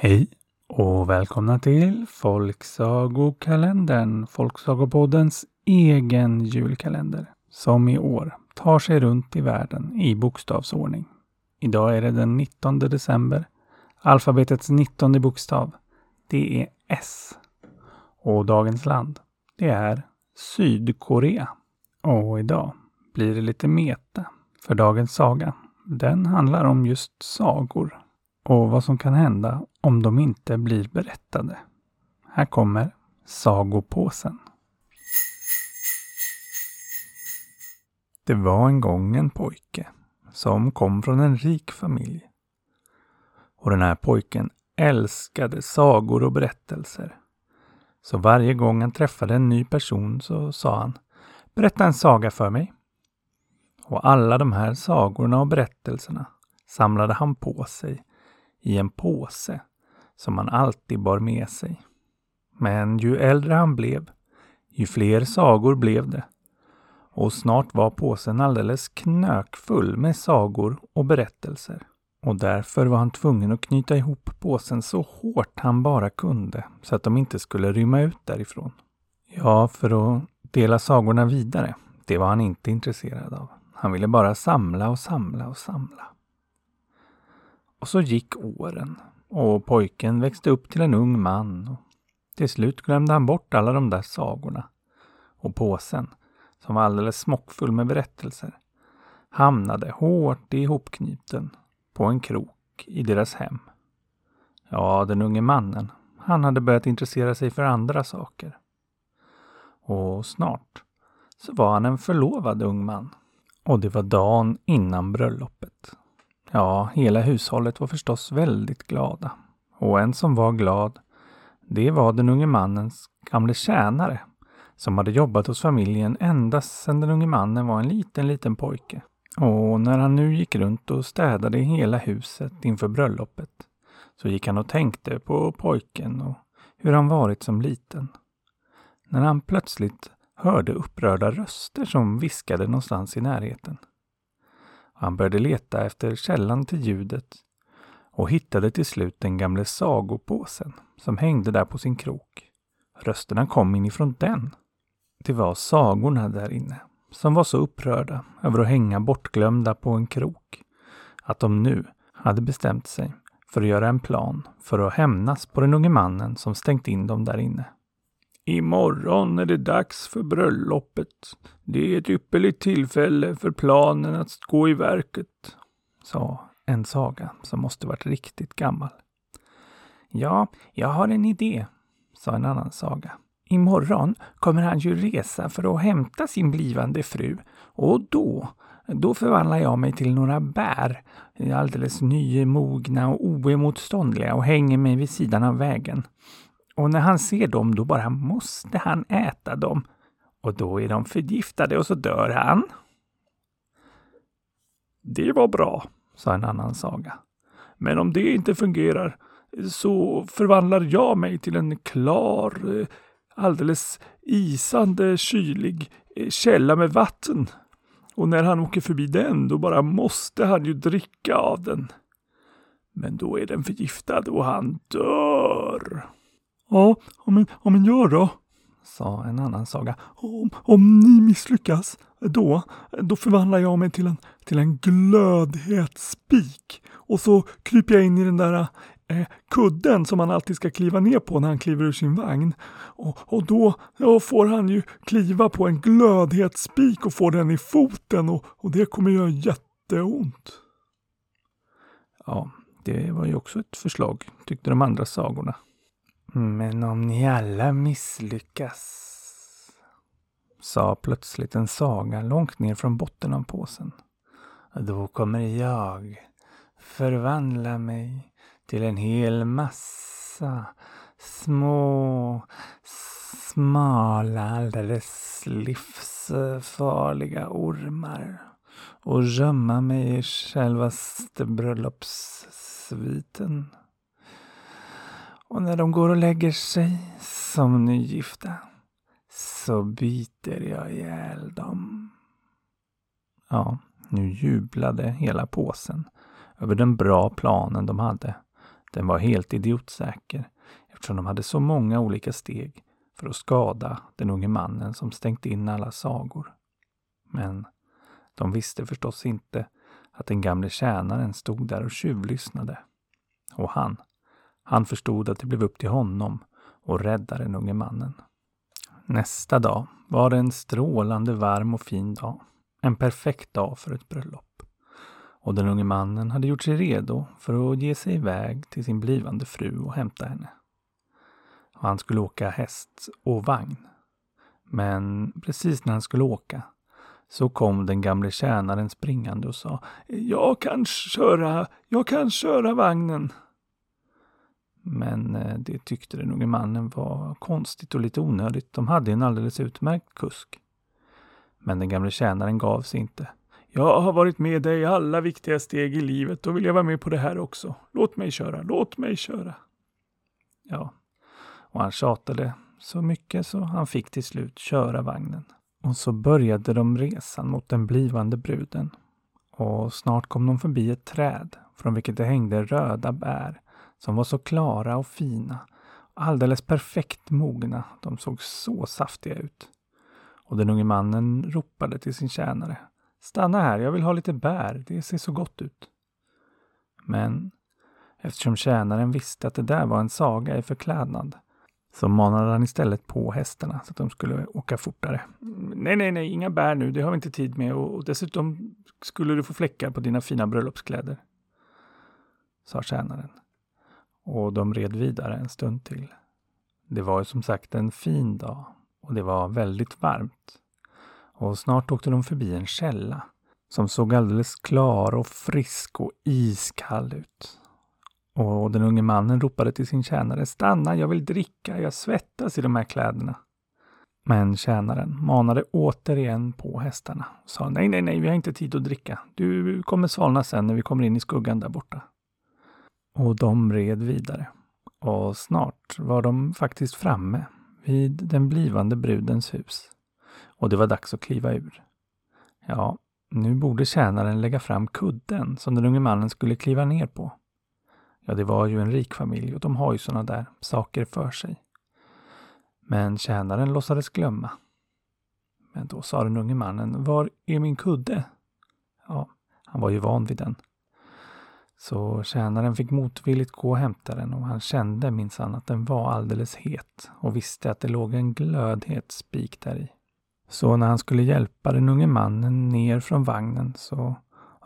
Hej och välkomna till Folksagokalendern, Folksagopoddens egen julkalender, som i år tar sig runt i världen i bokstavsordning. Idag är det den 19 december. Alfabetets 19 bokstav, det är S. Och dagens land, det är Sydkorea. Och idag blir det lite meta, för dagens saga, den handlar om just sagor och vad som kan hända om de inte blir berättade. Här kommer Sagopåsen. Det var en gång en pojke som kom från en rik familj. Och den här pojken älskade sagor och berättelser. Så varje gång han träffade en ny person så sa han Berätta en saga för mig. Och alla de här sagorna och berättelserna samlade han på sig i en påse som han alltid bar med sig. Men ju äldre han blev, ju fler sagor blev det. Och snart var påsen alldeles knökfull med sagor och berättelser. Och därför var han tvungen att knyta ihop påsen så hårt han bara kunde så att de inte skulle rymma ut därifrån. Ja, för att dela sagorna vidare, det var han inte intresserad av. Han ville bara samla och samla och samla. Och så gick åren och pojken växte upp till en ung man. Och till slut glömde han bort alla de där sagorna. Och påsen, som var alldeles smockfull med berättelser, hamnade hårt ihopknuten på en krok i deras hem. Ja, den unge mannen, han hade börjat intressera sig för andra saker. Och snart så var han en förlovad ung man. Och det var dagen innan bröllopet. Ja, hela hushållet var förstås väldigt glada. Och en som var glad, det var den unge mannens gamle tjänare som hade jobbat hos familjen ända sedan den unge mannen var en liten, liten pojke. Och när han nu gick runt och städade hela huset inför bröllopet så gick han och tänkte på pojken och hur han varit som liten. När han plötsligt hörde upprörda röster som viskade någonstans i närheten. Han började leta efter källan till ljudet och hittade till slut den gamle sagopåsen som hängde där på sin krok. Rösterna kom inifrån den. Det var sagorna där inne som var så upprörda över att hänga bortglömda på en krok att de nu hade bestämt sig för att göra en plan för att hämnas på den unge mannen som stängt in dem där inne. Imorgon är det dags för bröllopet. Det är ett ypperligt tillfälle för planen att gå i verket, sa en saga som måste varit riktigt gammal. Ja, jag har en idé, sa en annan saga. Imorgon kommer han ju resa för att hämta sin blivande fru och då, då förvandlar jag mig till några bär, alldeles nymogna och oemotståndliga och hänger mig vid sidan av vägen. Och när han ser dem, då bara måste han äta dem. Och då är de förgiftade och så dör han. Det var bra, sa en annan saga. Men om det inte fungerar så förvandlar jag mig till en klar, eh, alldeles isande kylig eh, källa med vatten. Och när han åker förbi den, då bara måste han ju dricka av den. Men då är den förgiftad och han dör. Ja, men, ja, men gör då, sa en annan saga. Om, om ni misslyckas, då, då förvandlar jag mig till en, till en glödhet spik. Och så kryper jag in i den där eh, kudden som han alltid ska kliva ner på när han kliver ur sin vagn. Och, och då ja, får han ju kliva på en glödhet spik och få den i foten och, och det kommer göra jätteont. Ja, det var ju också ett förslag, tyckte de andra sagorna. Men om ni alla misslyckas, sa plötsligt en saga långt ner från botten av påsen. Då kommer jag förvandla mig till en hel massa små, smala, alldeles livsfarliga ormar och gömma mig i självaste bröllopssviten. Och när de går och lägger sig som nygifta så biter jag ihjäl dem. Ja, nu jublade hela påsen över den bra planen de hade Den var helt idiotsäker eftersom de hade så många olika steg för att skada den unge mannen som stängt in alla sagor. Men de visste förstås inte att den gamle tjänaren stod där och tjuvlyssnade. Och han, han förstod att det blev upp till honom och rädda den unge mannen. Nästa dag var det en strålande varm och fin dag. En perfekt dag för ett bröllop. Och den unge mannen hade gjort sig redo för att ge sig iväg till sin blivande fru och hämta henne. Och han skulle åka häst och vagn. Men precis när han skulle åka så kom den gamle tjänaren springande och sa Jag kan köra, jag kan köra vagnen. Men eh, det tyckte den unge mannen var konstigt och lite onödigt. De hade en alldeles utmärkt kusk. Men den gamle tjänaren gav sig inte. Jag har varit med dig i alla viktiga steg i livet. Då vill jag vara med på det här också. Låt mig köra, låt mig köra. Ja, och han tjatade så mycket så han fick till slut köra vagnen. Och så började de resan mot den blivande bruden. Och snart kom de förbi ett träd från vilket det hängde röda bär som var så klara och fina. Alldeles perfekt mogna. De såg så saftiga ut. Och den unge mannen ropade till sin tjänare. Stanna här, jag vill ha lite bär. Det ser så gott ut. Men eftersom tjänaren visste att det där var en saga i förklädnad så manade han istället på hästarna så att de skulle åka fortare. Nej, nej, nej, inga bär nu, det har vi inte tid med och dessutom skulle du få fläckar på dina fina bröllopskläder. Sa tjänaren. Och de red vidare en stund till. Det var ju som sagt en fin dag och det var väldigt varmt. Och snart åkte de förbi en källa som såg alldeles klar och frisk och iskall ut. Och den unge mannen ropade till sin tjänare Stanna, jag vill dricka, jag svettas i de här kläderna. Men tjänaren manade återigen på hästarna och sa Nej, nej, nej, vi har inte tid att dricka. Du kommer svalna sen när vi kommer in i skuggan där borta. Och de red vidare. Och snart var de faktiskt framme vid den blivande brudens hus. Och det var dags att kliva ur. Ja, nu borde tjänaren lägga fram kudden som den unge mannen skulle kliva ner på. Ja, det var ju en rik familj och de har ju sådana där saker för sig. Men tjänaren låtsades glömma. Men då sa den unge mannen, var är min kudde? Ja, han var ju van vid den. Så tjänaren fick motvilligt gå och hämta den och han kände minsann att den var alldeles het och visste att det låg en glödhet spik där i. Så när han skulle hjälpa den unge mannen ner från vagnen så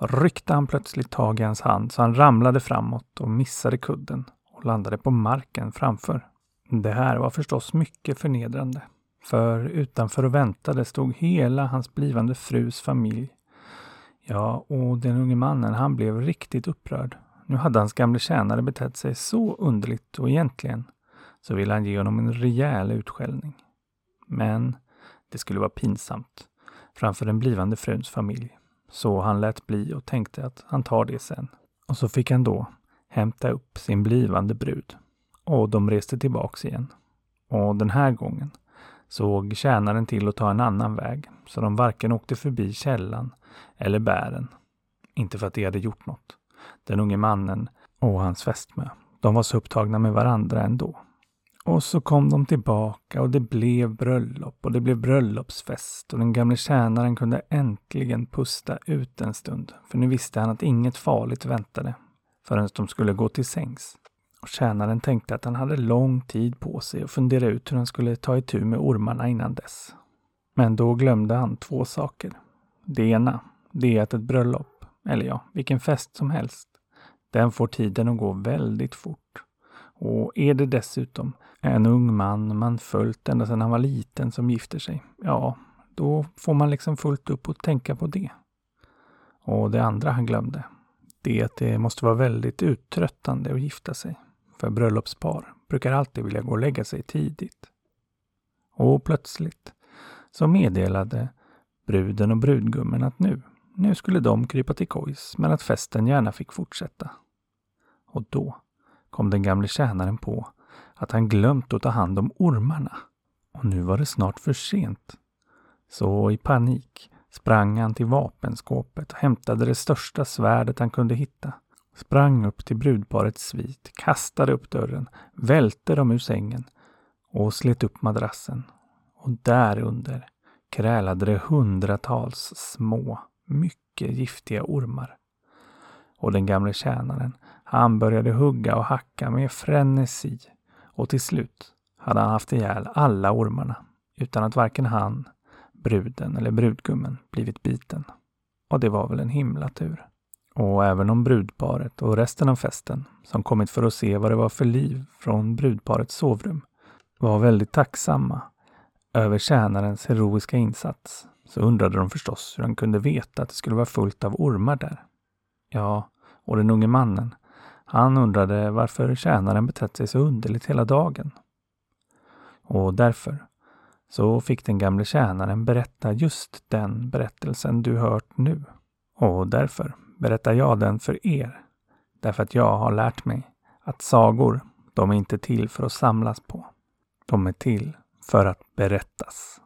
ryckte han plötsligt tag i hans hand så han ramlade framåt och missade kudden och landade på marken framför. Det här var förstås mycket förnedrande. För utanför och väntade stod hela hans blivande frus familj. Ja, och den unge mannen han blev riktigt upprörd. Nu hade hans gamle tjänare betett sig så underligt och egentligen så ville han ge honom en rejäl utskällning. Men det skulle vara pinsamt framför den blivande fruns familj. Så han lät bli och tänkte att han tar det sen. Och så fick han då hämta upp sin blivande brud. Och de reste tillbaks igen. Och den här gången såg tjänaren till att ta en annan väg, så de varken åkte förbi källan eller bären. Inte för att de hade gjort något. Den unge mannen och hans fästmö, de var så upptagna med varandra ändå. Och så kom de tillbaka och det blev bröllop och det blev bröllopsfest och den gamle tjänaren kunde äntligen pusta ut en stund. För nu visste han att inget farligt väntade förrän de skulle gå till sängs. Och tjänaren tänkte att han hade lång tid på sig att fundera ut hur han skulle ta itu med ormarna innan dess. Men då glömde han två saker. Det ena, det är att ett bröllop, eller ja, vilken fest som helst, den får tiden att gå väldigt fort. Och är det dessutom en ung man man följt ända sedan han var liten som gifter sig, ja, då får man liksom fullt upp att tänka på det. Och det andra han glömde, det är att det måste vara väldigt uttröttande att gifta sig. För bröllopspar brukar alltid vilja gå och lägga sig tidigt. Och plötsligt så meddelade bruden och brudgummen att nu, nu skulle de krypa till kojs men att festen gärna fick fortsätta. Och då kom den gamle tjänaren på att han glömt att ta hand om ormarna. Och nu var det snart för sent. Så i panik sprang han till vapenskåpet och hämtade det största svärdet han kunde hitta sprang upp till brudparets svit, kastade upp dörren, välte dem ur sängen och slet upp madrassen. Och därunder krälade det hundratals små, mycket giftiga ormar. Och den gamle tjänaren, han började hugga och hacka med frenesi och till slut hade han haft ihjäl alla ormarna utan att varken han, bruden eller brudgummen blivit biten. Och det var väl en himla tur. Och även om brudparet och resten av festen, som kommit för att se vad det var för liv från brudparets sovrum, var väldigt tacksamma över tjänarens heroiska insats, så undrade de förstås hur han kunde veta att det skulle vara fullt av ormar där. Ja, och den unge mannen, han undrade varför tjänaren betett sig så underligt hela dagen. Och därför så fick den gamle tjänaren berätta just den berättelsen du hört nu. Och därför berättar jag den för er. Därför att jag har lärt mig att sagor, de är inte till för att samlas på. De är till för att berättas.